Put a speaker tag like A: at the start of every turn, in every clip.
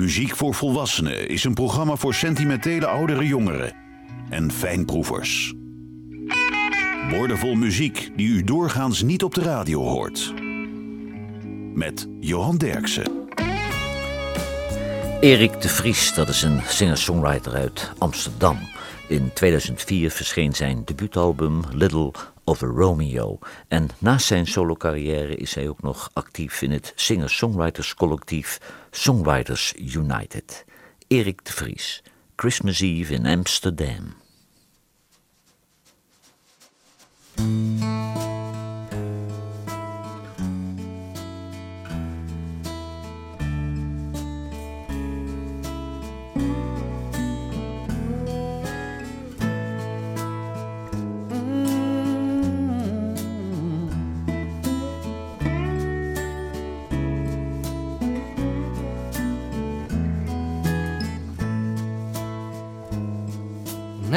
A: Muziek voor Volwassenen is een programma voor sentimentele oudere jongeren en fijnproevers. Woordenvol muziek die u doorgaans niet op de radio hoort. Met Johan Derksen.
B: Erik de Vries, dat is een singer-songwriter uit Amsterdam. In 2004 verscheen zijn debuutalbum Little of a Romeo. En naast zijn solo-carrière is hij ook nog actief in het singer-songwriters-collectief Songwriters United. Erik de Vries, Christmas Eve in Amsterdam.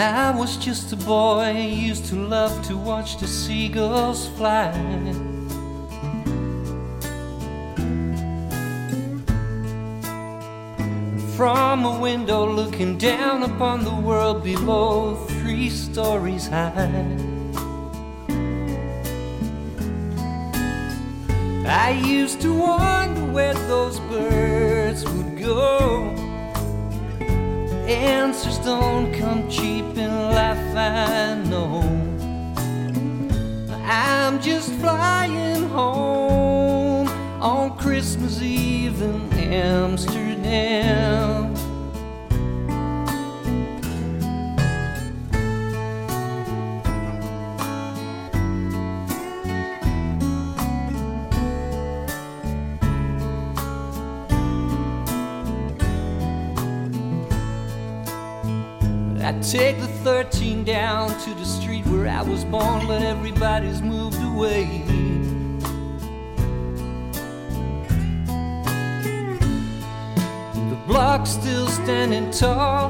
C: I was just a boy, used to love to watch the seagulls fly. From a window looking down upon the world below, three stories high. I used to wonder where those birds would go answers don't come cheap in life, I know. I'm just flying home on Christmas Eve in Amsterdam. Take the 13 down to the street where I was born, but everybody's moved away. The block's still standing tall,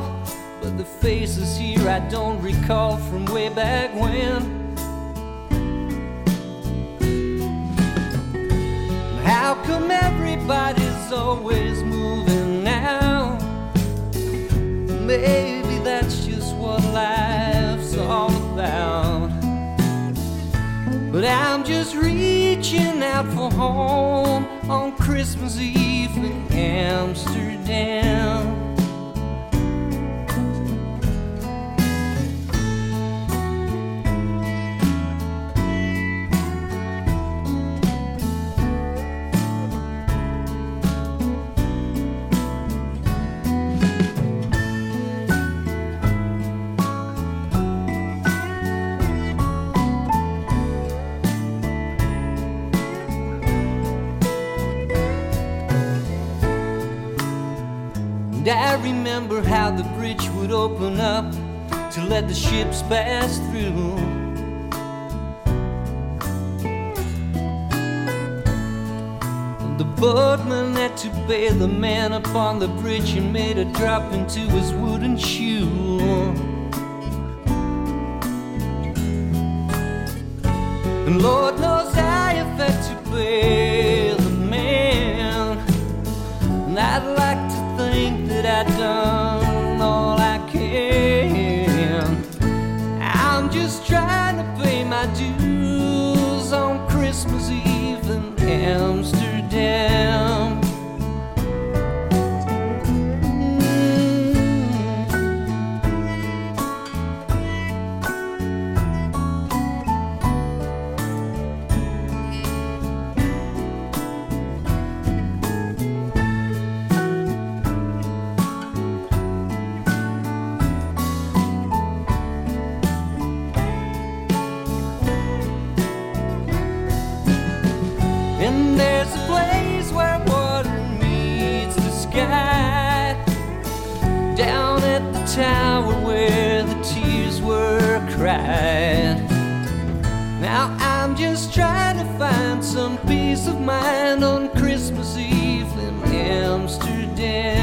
C: but the faces here I don't recall from way back when. How come everybody's always moving now? Maybe that's what life's all about. But I'm just reaching out for home on Christmas Eve in Amsterdam. Remember how the bridge would open up to let the ships pass through. The boatman had to bail the man upon the bridge and made a drop into his wooden shoe. And Lord knows I have had to bail in There's a place where water meets the sky. Down at the tower where the tears were cried. Now I'm just trying to find some peace of mind on Christmas Eve in Amsterdam.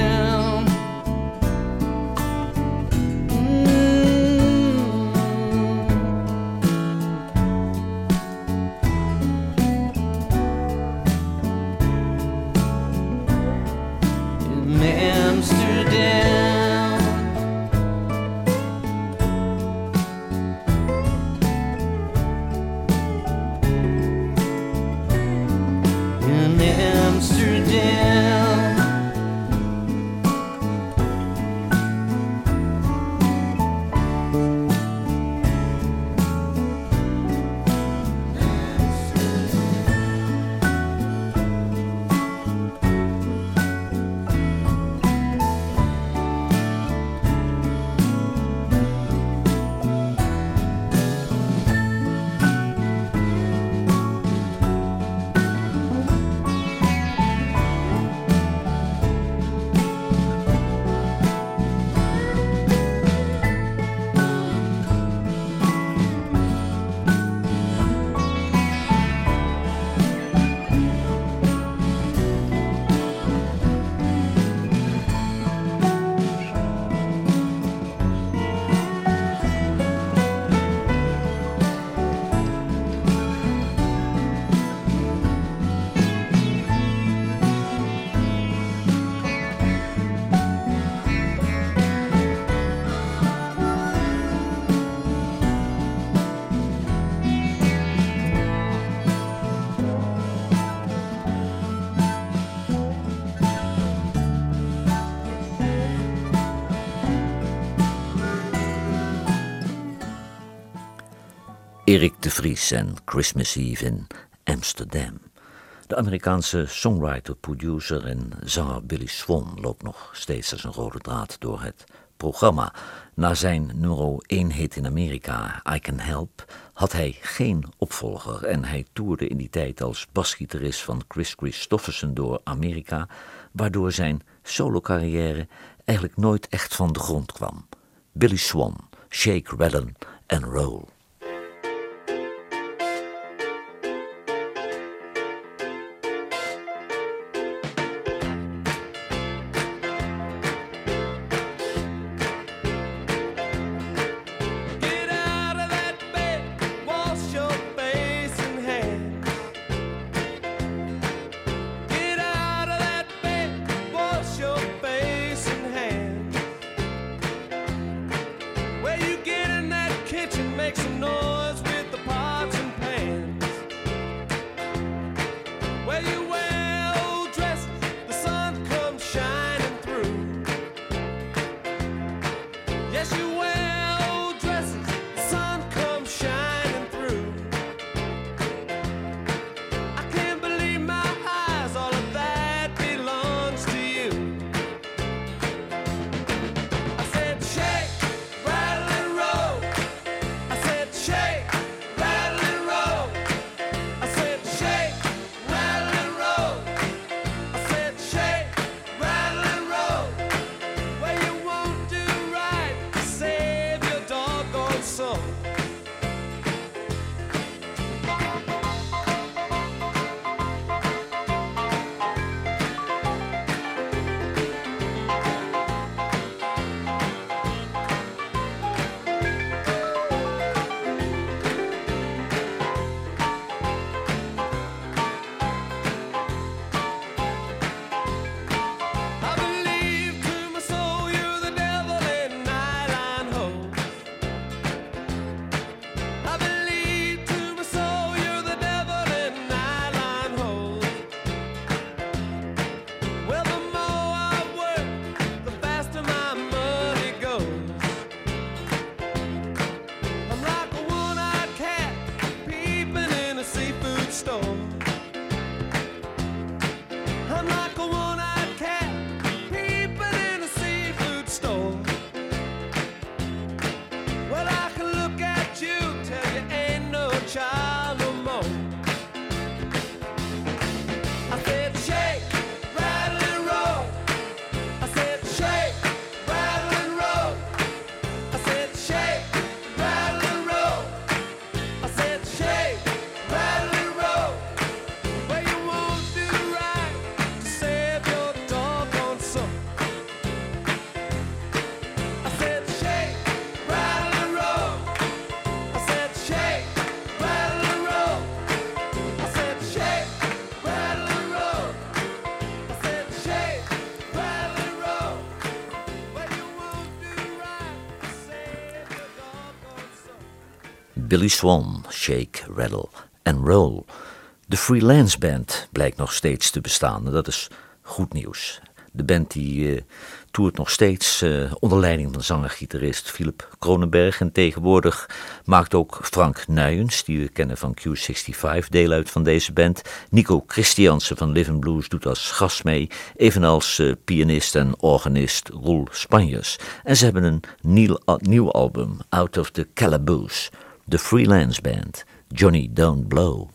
D: de Vries en Christmas Eve in Amsterdam. De Amerikaanse songwriter, producer en zanger Billy Swan loopt nog steeds als een rode draad door het programma. Na zijn nummer 1 hit in Amerika, I Can Help, had hij geen opvolger en hij toerde in die tijd als basgitarist van Chris Christofferson door Amerika, waardoor zijn solocarrière eigenlijk nooit echt van de grond kwam. Billy Swan, Shake, Redden en Roll. Billy Swan, Shake, Rattle en Roll.
B: De Freelance Band blijkt nog steeds te bestaan dat is goed nieuws. De band die eh, toert nog steeds eh, onder leiding van zanger-gitarist Philip Kronenberg. En tegenwoordig maakt ook Frank Nuyens, die we kennen van Q65, deel uit van deze band. Nico Christiansen van Living Blues doet als gast mee. Evenals eh, pianist en organist Roel Spanjers. En ze hebben een nieuw, nieuw album, Out of the Calaboose. De Freelance Band, Johnny Don't Blow.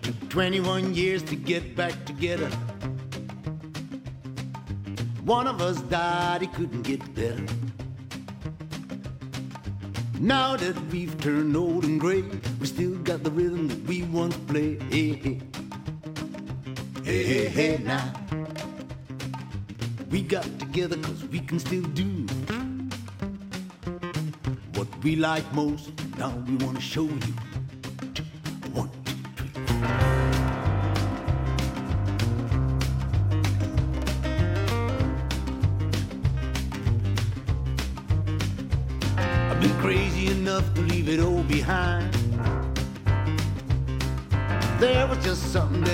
E: Took 21 years to get back together. One of us died, he couldn't get better. Now that we've turned old and gray, we still got the rhythm that we once played. Hey, hey, hey, now. We got together cause we can still do what we like most. Now we wanna show you.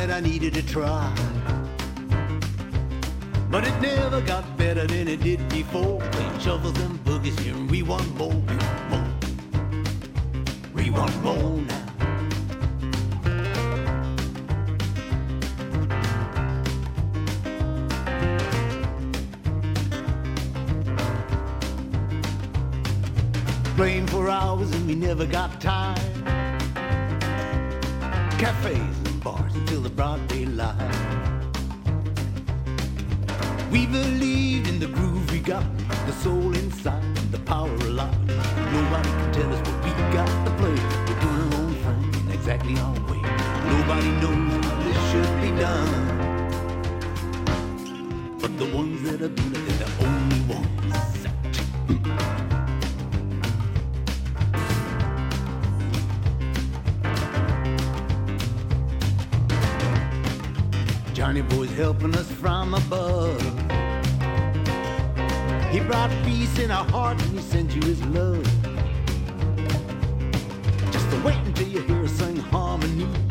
E: That I needed to try. But it never got better than it did before. Playing shuffles and boogies here, and we want more, we want more. We want more now. playing for hours and we never got tired. Cafes bars until the broad daylight. We believed in the groove we got, the soul inside, and the power of life. Nobody can tell us what we got to play. We're doing our own thing, exactly our way. Nobody knows how this should be done. But the ones that are doing helping us from above. He brought peace in our heart and he sent you his love. Just wait until you hear us sing harmony.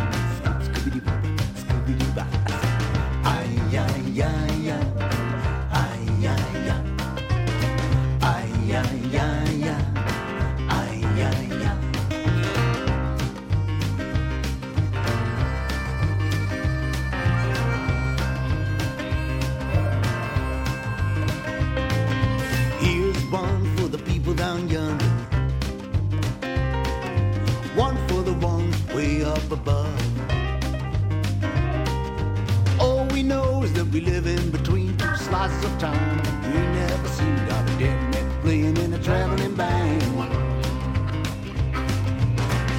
E: we know is that we live in between two slices of time. You never seem to got a dead man playing in a traveling band.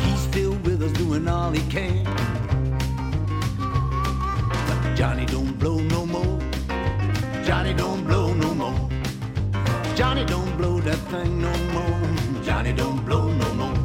E: He's still with us doing all he can. But Johnny don't blow no more. Johnny don't blow no more. Johnny don't blow that thing no more. Johnny don't blow no more.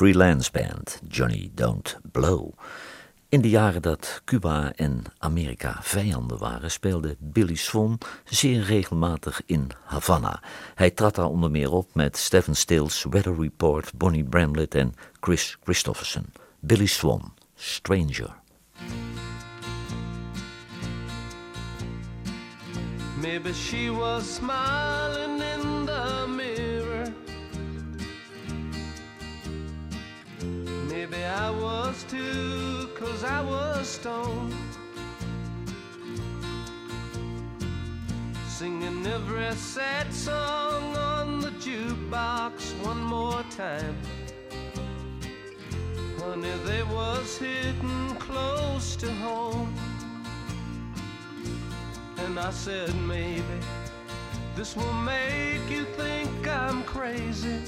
B: Freelance band Johnny Don't Blow. In de jaren dat Cuba en Amerika vijanden waren, speelde Billy Swan zeer regelmatig in Havana. Hij trad daar onder meer op met Stephen Stills, Weather Report, Bonnie Bramlett en Chris Christopherson. Billy Swan, Stranger.
D: Maybe she was smiling I was too, cause I was stoned. Singing every sad song on the jukebox one more time. Honey, they was hitting close to home. And I said, maybe this will make you think I'm crazy.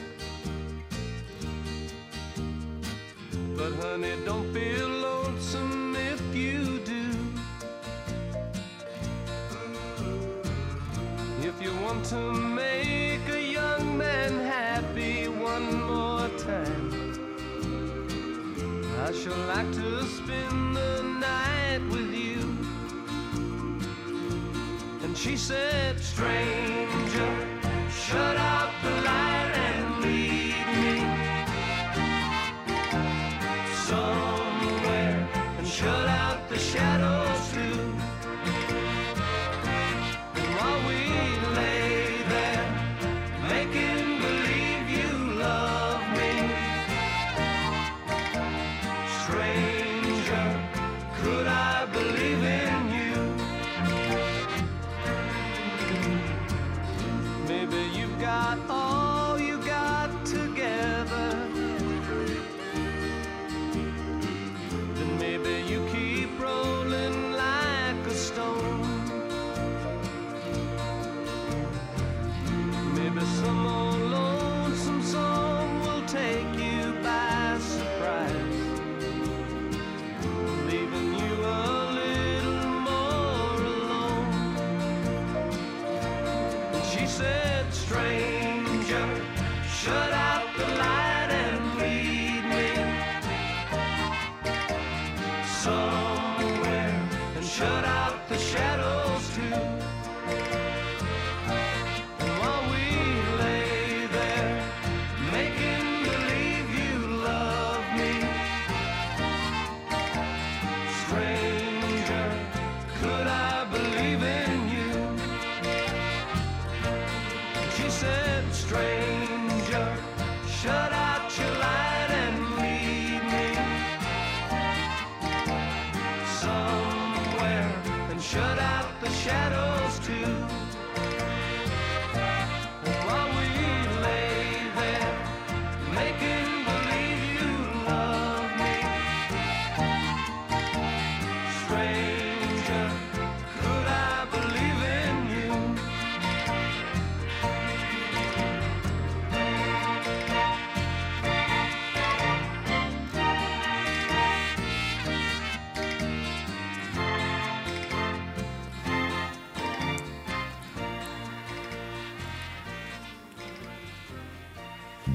D: But honey, don't feel lonesome if you do. If you want to make a young man happy one more time, I sure like to spend the night with you. And she said, Stranger, shut out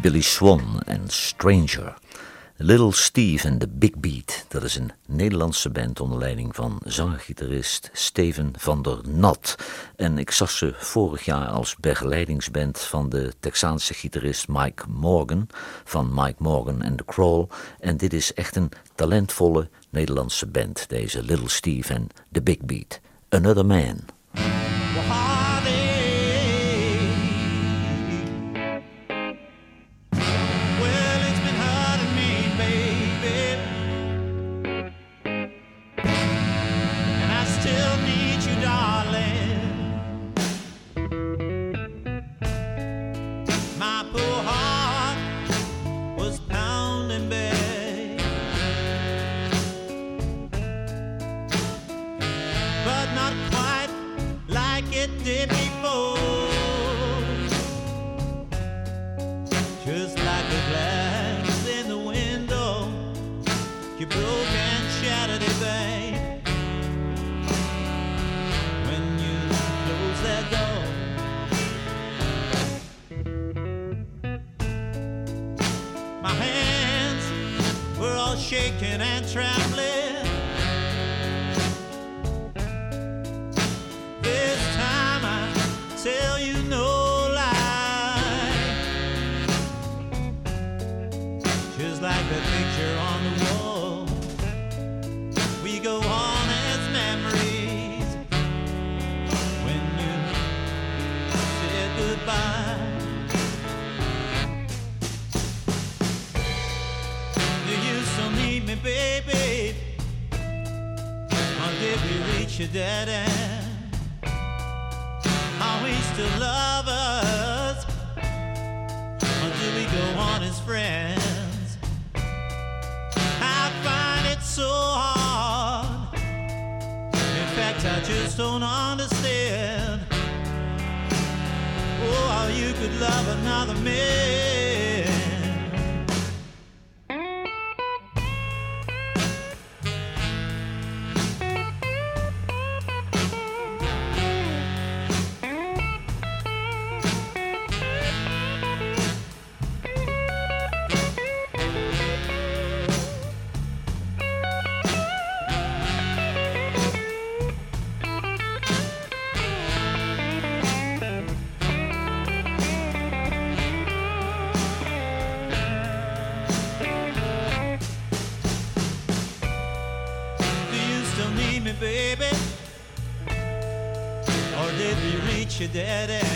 B: Billy Swan en Stranger. Little Steve en The Big Beat, dat is een Nederlandse band onder leiding van zanger-gitarist Steven van der Nat. En ik zag ze vorig jaar als begeleidingsband van de Texaanse gitarist Mike Morgan, van Mike Morgan en The Crawl. En dit is echt een talentvolle Nederlandse band, deze Little Steve en The Big Beat. Another Man.
F: Before. Just like the glass in the window, you broke and shattered it, babe. When you close that door, my hands were all shaking and trembling. Daddy.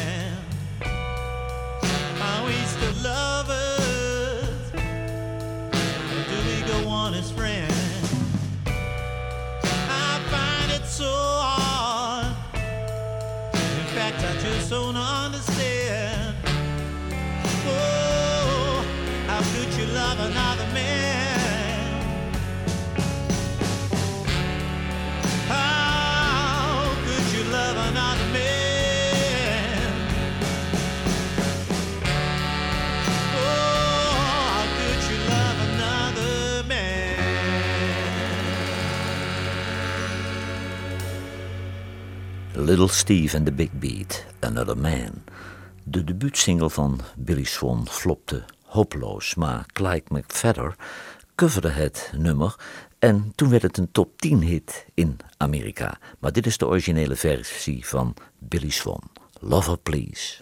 D: Little Steve and the Big Beat, Another Man. De debuutsingle van Billy Swan flopte hopeloos, maar Clyde McFadder coverde het nummer en toen werd het een top 10 hit in Amerika. Maar dit is de originele versie van Billy Swan, Lover Please.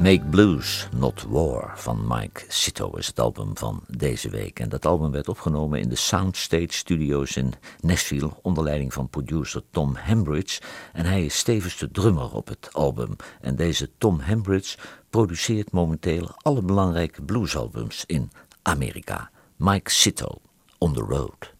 B: Make Blues, Not War van Mike Sito is het album van deze week. En dat album werd opgenomen in de Soundstage Studios in Nashville onder leiding van producer Tom Hembridge. En hij is stevens de drummer op het album. En deze Tom Hembridge produceert momenteel alle belangrijke bluesalbums in Amerika. Mike Sito, On the Road.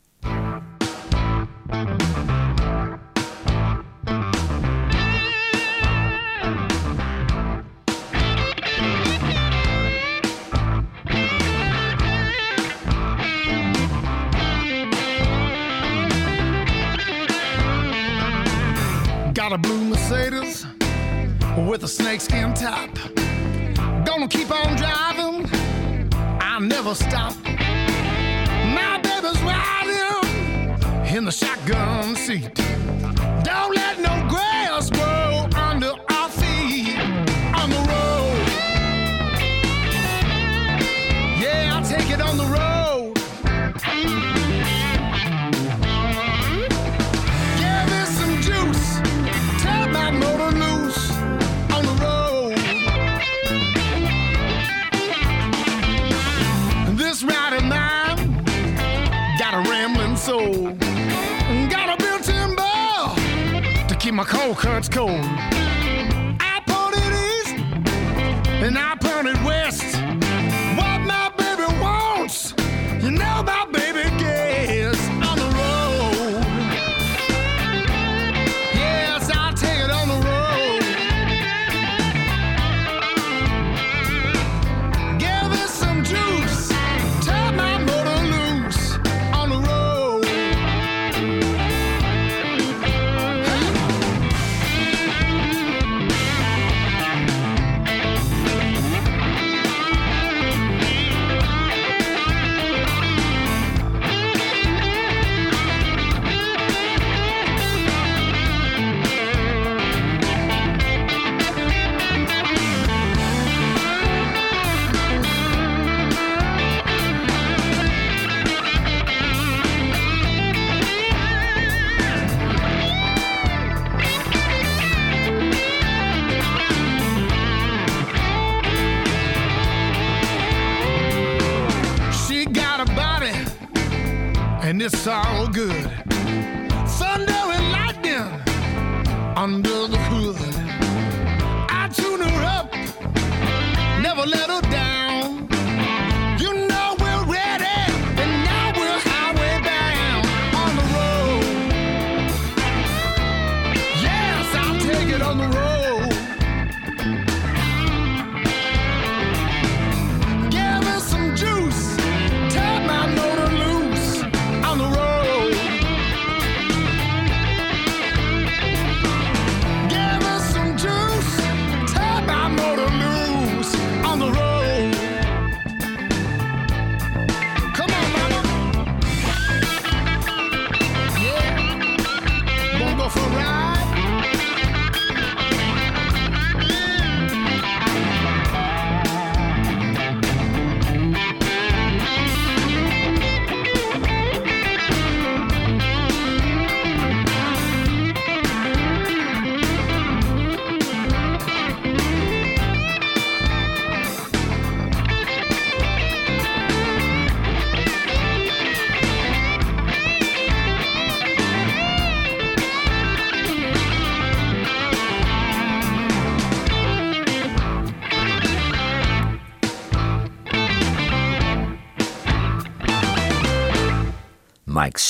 G: With a snakeskin top. Gonna keep on driving. I never stop. My baby's riding in the shotgun seat. Don't let no grass my cold cuts cold. Hood. I tune her up, never let her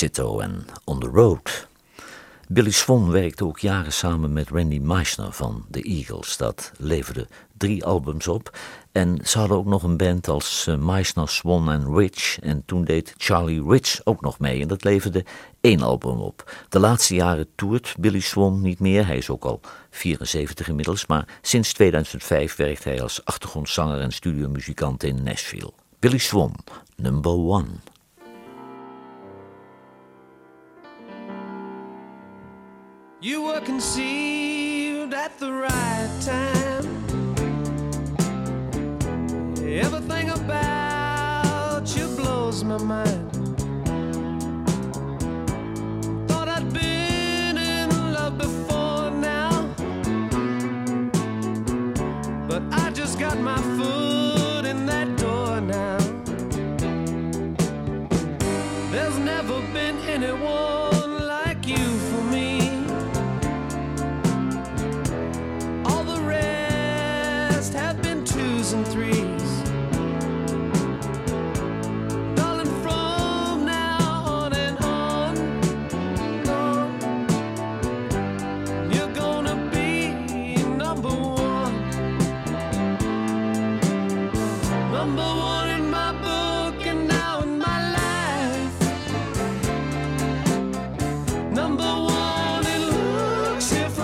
B: Sito en On the Road. Billy Swan werkte ook jaren samen met Randy Meisner van The Eagles. Dat leverde drie albums op. En ze hadden ook nog een band als eh, Meisner, Swan en Rich. En toen deed Charlie Rich ook nog mee. En dat leverde één album op. De laatste jaren toert Billy Swan niet meer. Hij is ook al 74 inmiddels. Maar sinds 2005 werkt hij als achtergrondzanger en studiomuzikant in Nashville. Billy Swan, number one.
D: You were conceived at the right time. Everything about you blows my mind. Thought I'd been in love before now, but I just got my foot.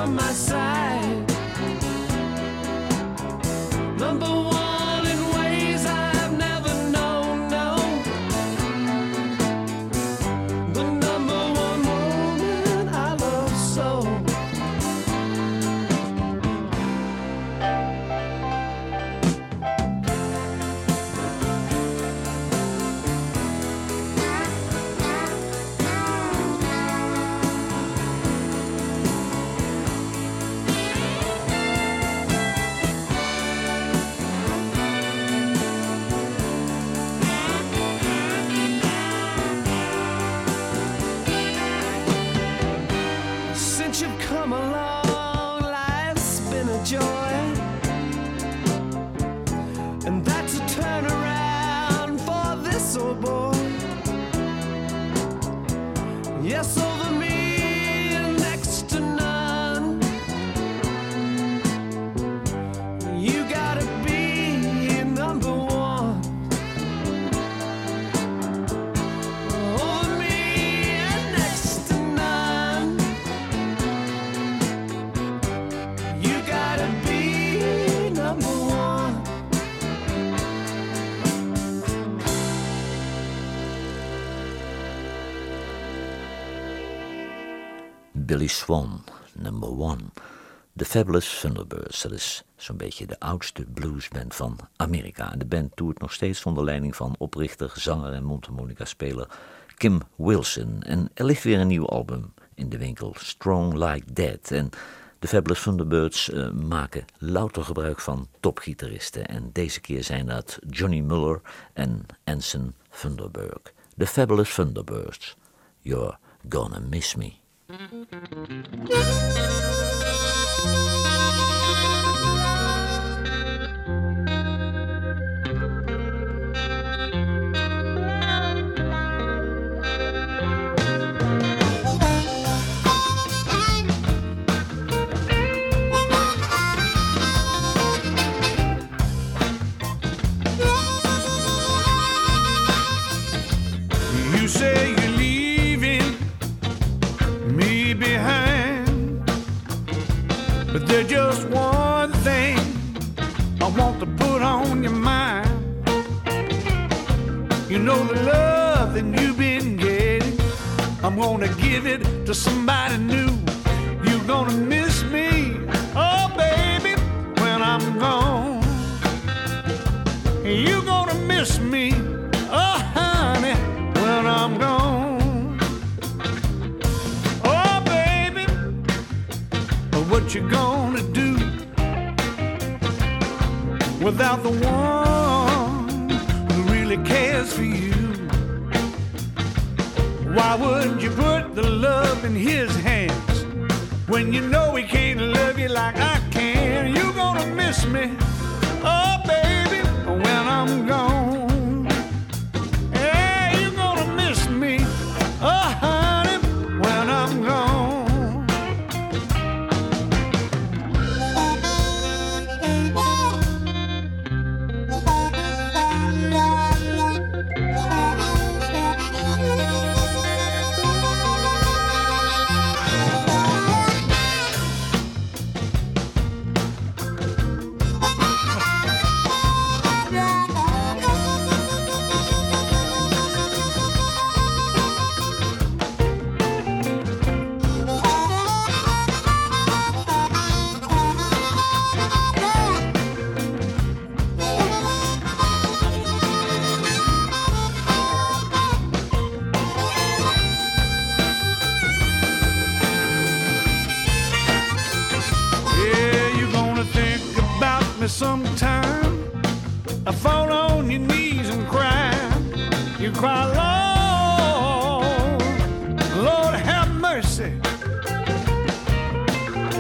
D: By my side.
B: Billy Swan, number one. The Fabulous Thunderbirds, dat is zo'n beetje de oudste bluesband van Amerika. De band toert nog steeds onder leiding van oprichter, zanger en mondharmonica-speler Kim Wilson. En er ligt weer een nieuw album in de winkel, Strong Like That. En de Fabulous Thunderbirds eh, maken louter gebruik van topgitaristen. En deze keer zijn dat Johnny Muller en Anson Thunderberg. The Fabulous Thunderbirds, You're Gonna Miss Me.
H: You there's just one thing I want to put on your mind. You know the love that you've been getting, I'm gonna give it to somebody new. You're gonna miss me, oh baby, when I'm gone. You're gonna miss me, oh honey, when I'm gone. Oh baby, what you gonna do without the one who really cares for you? Why wouldn't you put the love in his hands when you know he can't love you like I can? You're gonna miss me, oh baby, when I'm gone. Mercy.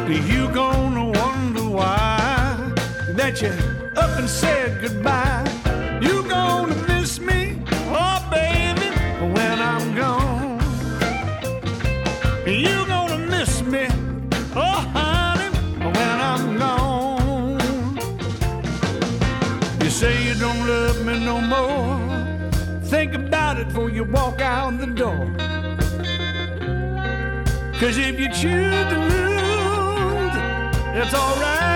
H: You gonna wonder why that you up and said goodbye. You gonna miss me, oh baby, when I'm gone. You gonna miss me, oh honey, when I'm gone. You say you don't love me no more. Think about it before you walk out the door. Cause if you choose to lose, it's alright.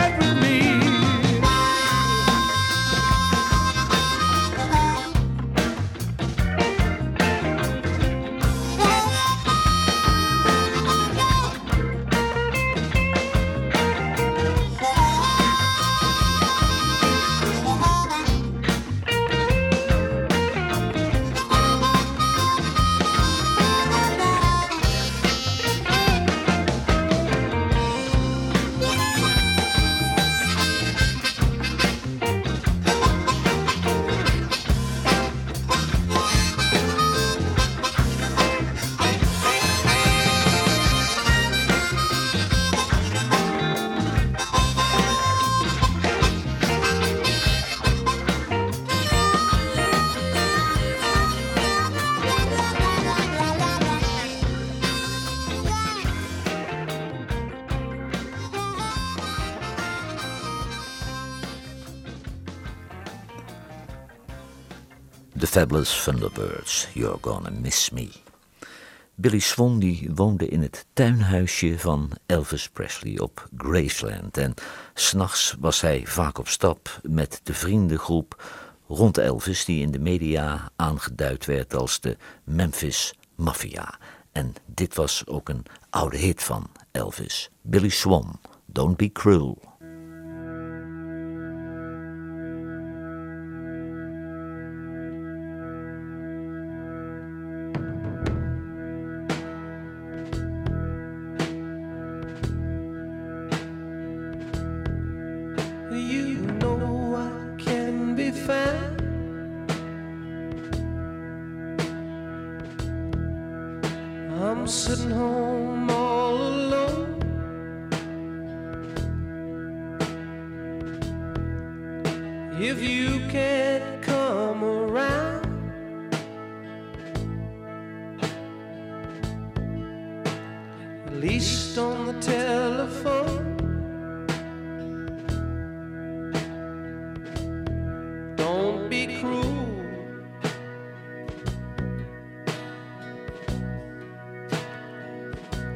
B: The Fabulous Thunderbirds, You're Gonna Miss Me. Billy Swan die woonde in het tuinhuisje van Elvis Presley op Graceland. En s'nachts was hij vaak op stap met de vriendengroep rond Elvis, die in de media aangeduid werd als de Memphis Mafia. En dit was ook een oude hit van Elvis. Billy Swan, Don't Be Cruel.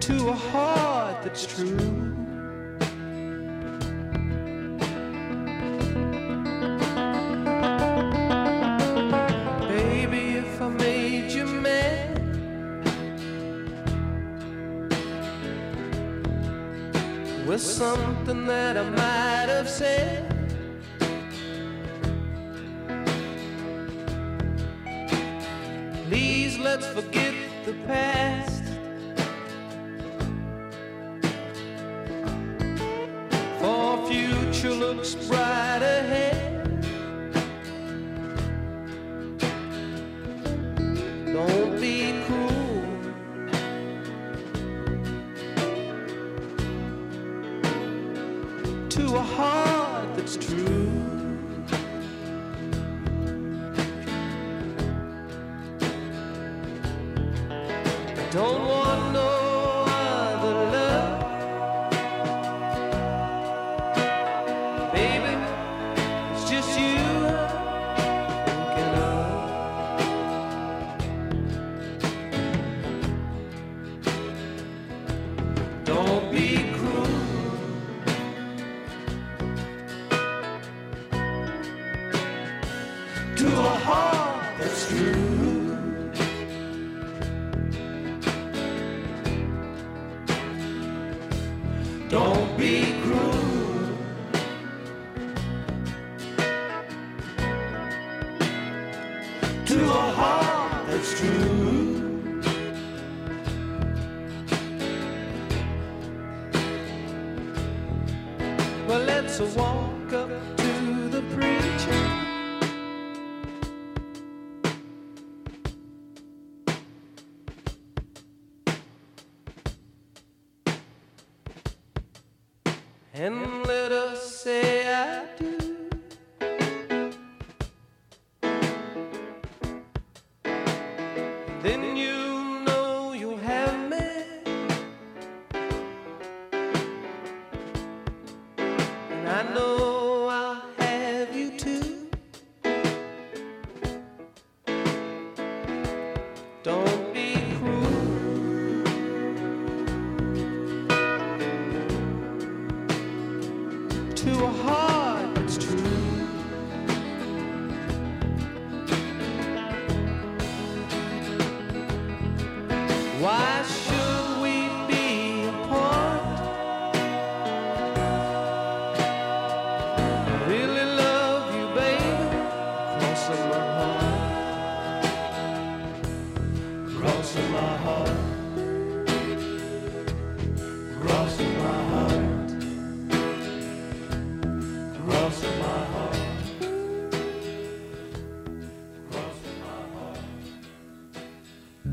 D: To a heart that's true. Baby, if I made you mad, with something that I might have said. Please let's forget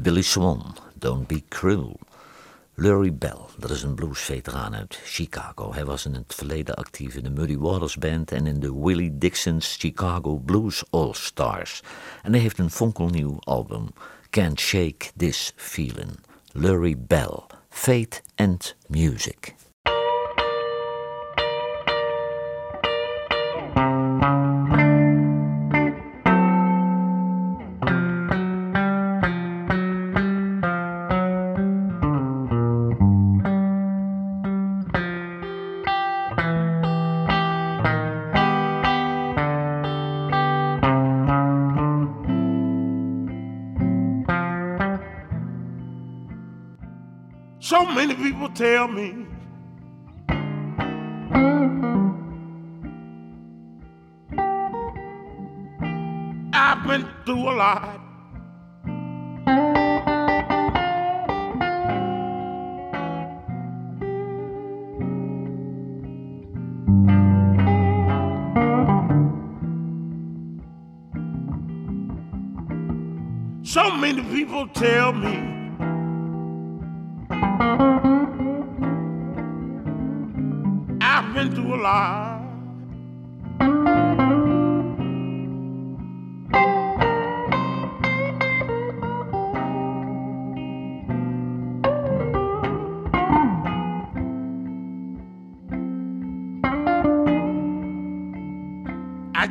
B: Billy Swan, Don't Be Cruel. Lurie Bell, dat is een bluesveteraan uit Chicago. Hij was in het verleden actief in de Muddy Waters Band en in de Willie Dixon's Chicago Blues All Stars. En hij heeft een fonkelnieuw album, Can't Shake This Feeling. Lurrie Bell, Faith and Music.
I: Tell me I've been through a lot. So many people tell me I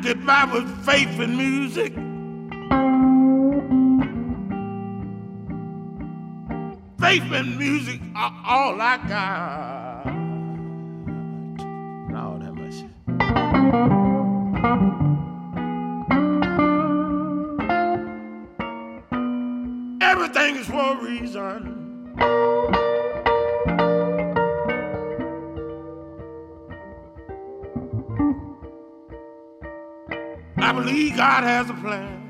I: get by with faith and music. Faith and music are all I got. God has a plan.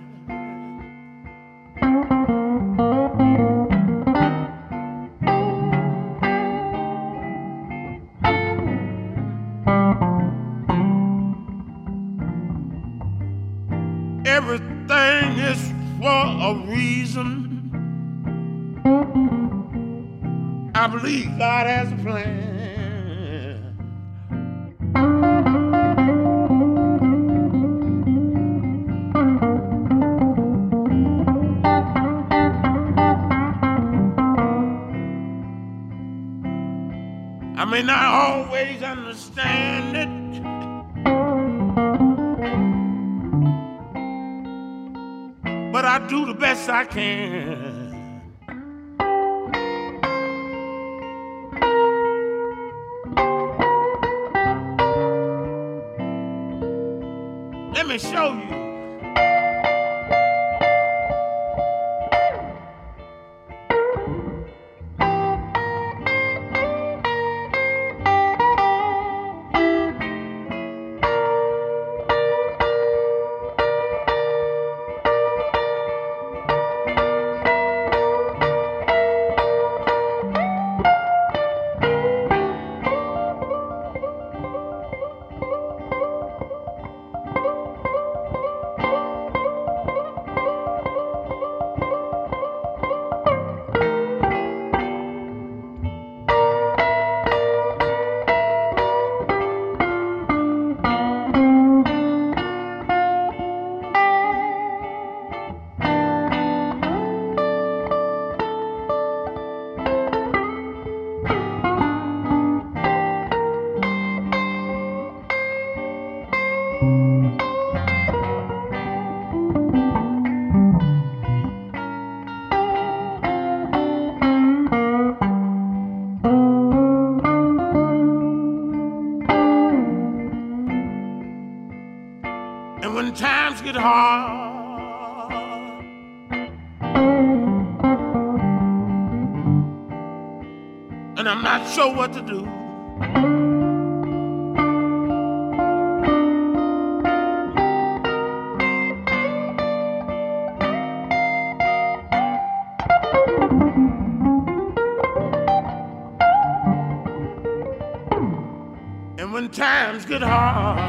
I: May not always understand it. But I do the best I can. Let me show you. Sure what to do. And when times get hard.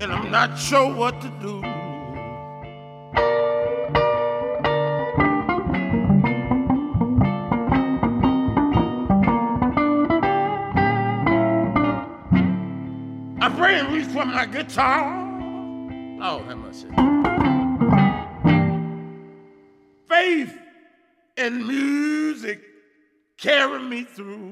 I: And I'm not sure what to do. Guitar. Oh, how much? Faith and music carry me through.